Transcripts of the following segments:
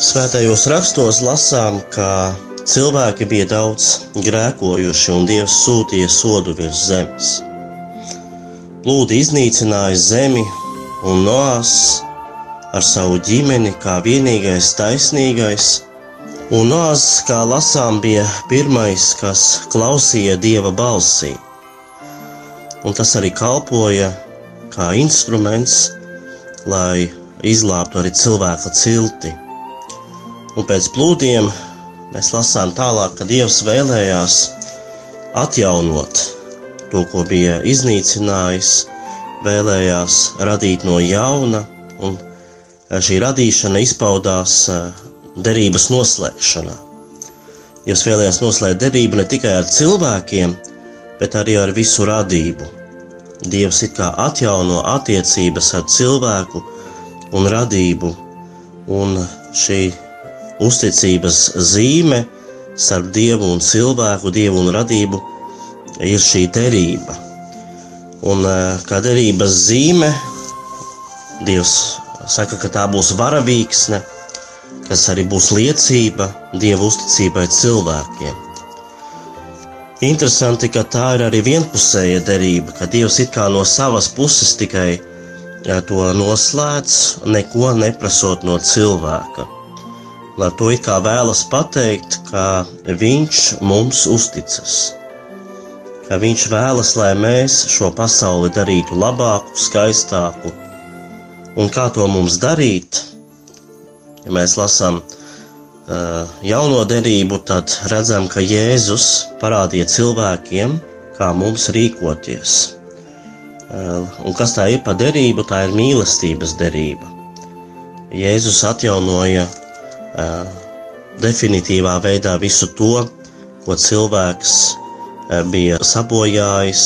Svētajos rakstos lasām, ka cilvēki bija daudz grēkojuši un Dievs sūtīja sodu virs zemes. Plūdi iznīcināja zemi un Noās ar savu ģimeni kā vienīgais taisnīgais, un Noās, kā lasām, bija pirmais, kas klausīja Dieva balsī. Un tas arī kalpoja kā instruments, lai izglābtu arī cilvēka cilti. Un pēc plūdiem mēs lasām tālāk, ka Dievs vēlējās atjaunot to, ko bija iznīcinājis, vēlējās radīt no jauna, un šī radīšana izpaudās derības noslēgšanā. Dievs vēlējās noslēgt derību ne tikai ar cilvēkiem, bet arī ar visu radību. Dievs it kā atjauno attiecības ar cilvēku un radību, un šī uzticības zīme starp dievu un cilvēku, dievu un radību ir šī derība. Un eh, kā derības zīme, Dievs saka, ka tā būs varavīksne, kas arī būs liecība Dieva uzticībai cilvēkiem. Interesanti, ka tā ir arī vienpusēja derība, ka Dievs it kā no savas puses tikai eh, to noslēdz, neko neprasot no cilvēka lai to it kā vēlas pateikt, ka viņš mums uzticas. Ka viņš vēlas, lai mēs šo pasauli darītu labāku, skaistāku. Un kā to mums darīt? Ja mēs lasām uh, jauno derību, tad redzam, ka Jēzus parādīja cilvēkiem, kā mums rīkoties. Uh, un kas tā ir pa derību? Tā ir mīlestības derība. Jēzus atjaunoja definitīvā veidā visu to, ko cilvēks bija sabojājis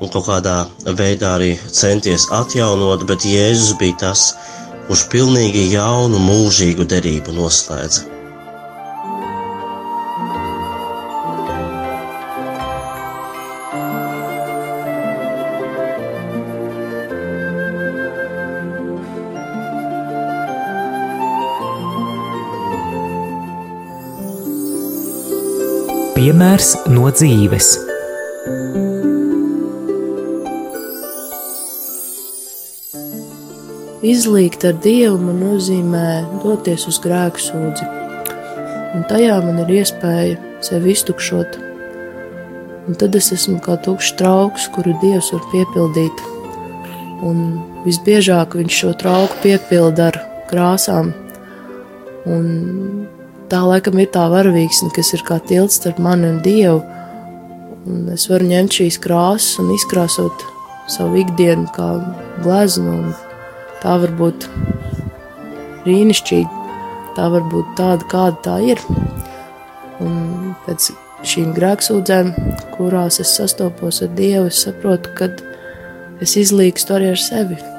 un kaut kādā veidā arī centies atjaunot, bet Jēzus bija tas, kurš pilnīgi jaunu mūžīgu derību noslēdza. Piemērs no dzīves. Izlīgt ar Dievu nozīmē doties uz grēku sūdzi, un tajā man ir iespēja sevi iztukšot. Un tad es esmu kā tukšs trauks, kuru Dievs var piepildīt. Un visbiežāk viņš šo trauku piepilda ar krāsām. Un tā laikam ir tā varavīksne, kas ir kā tilts starp mani un Dievu. Un es varu ņemt šīs krāsas un izkrāsot savu ikdienu kā gleznu. Tā var būt brīnišķīga, tā var būt tāda, kāda tā ir. Un pēc šīm grēksūdzēm, kurās es sastopos ar Dievu, es saprotu, ka es izlīgstu arī ar sevi.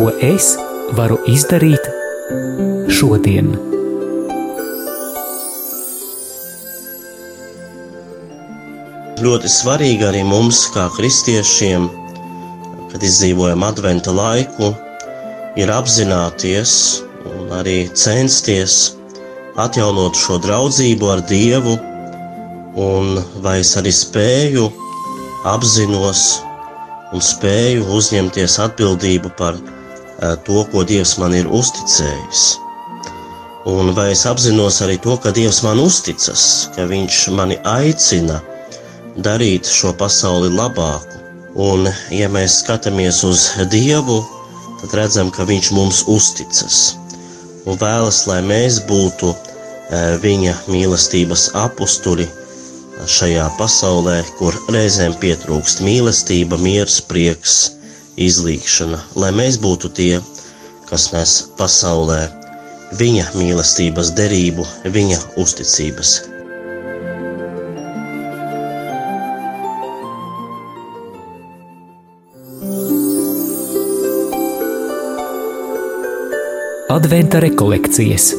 Ko es varu izdarīt šodien. Ļoti svarīgi arī mums, kā kristiešiem, kad izdzīvojam adventa laiku, ir apzināties un arī censties atjaunot šo draudzību ar Dievu, un vai es arī spēju, apzinos un spēju uzņemties atbildību par uh, to, ko Dievs man ir uzticējis. Un vai es apzinos arī to, ka Dievs man uzticas, ka Viņš mani aicina darīt šo pasauli labāku, Un, ja mēs skatāmies uz Dievu, tad redzam, ka Viņš mums uzticas un vēlas, lai mēs būtu eh, Viņa mīlestības apstuļi šajā pasaulē, kur reizēm pietrūkst mīlestība, miers, prieks, izlīkšana, lai mēs būtu tie, kas nes pasaulē viņa mīlestības derību, viņa uzticības Adventa rekolekcijas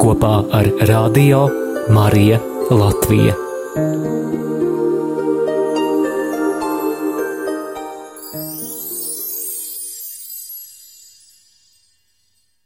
kopā ar Radio Mariju Latviju.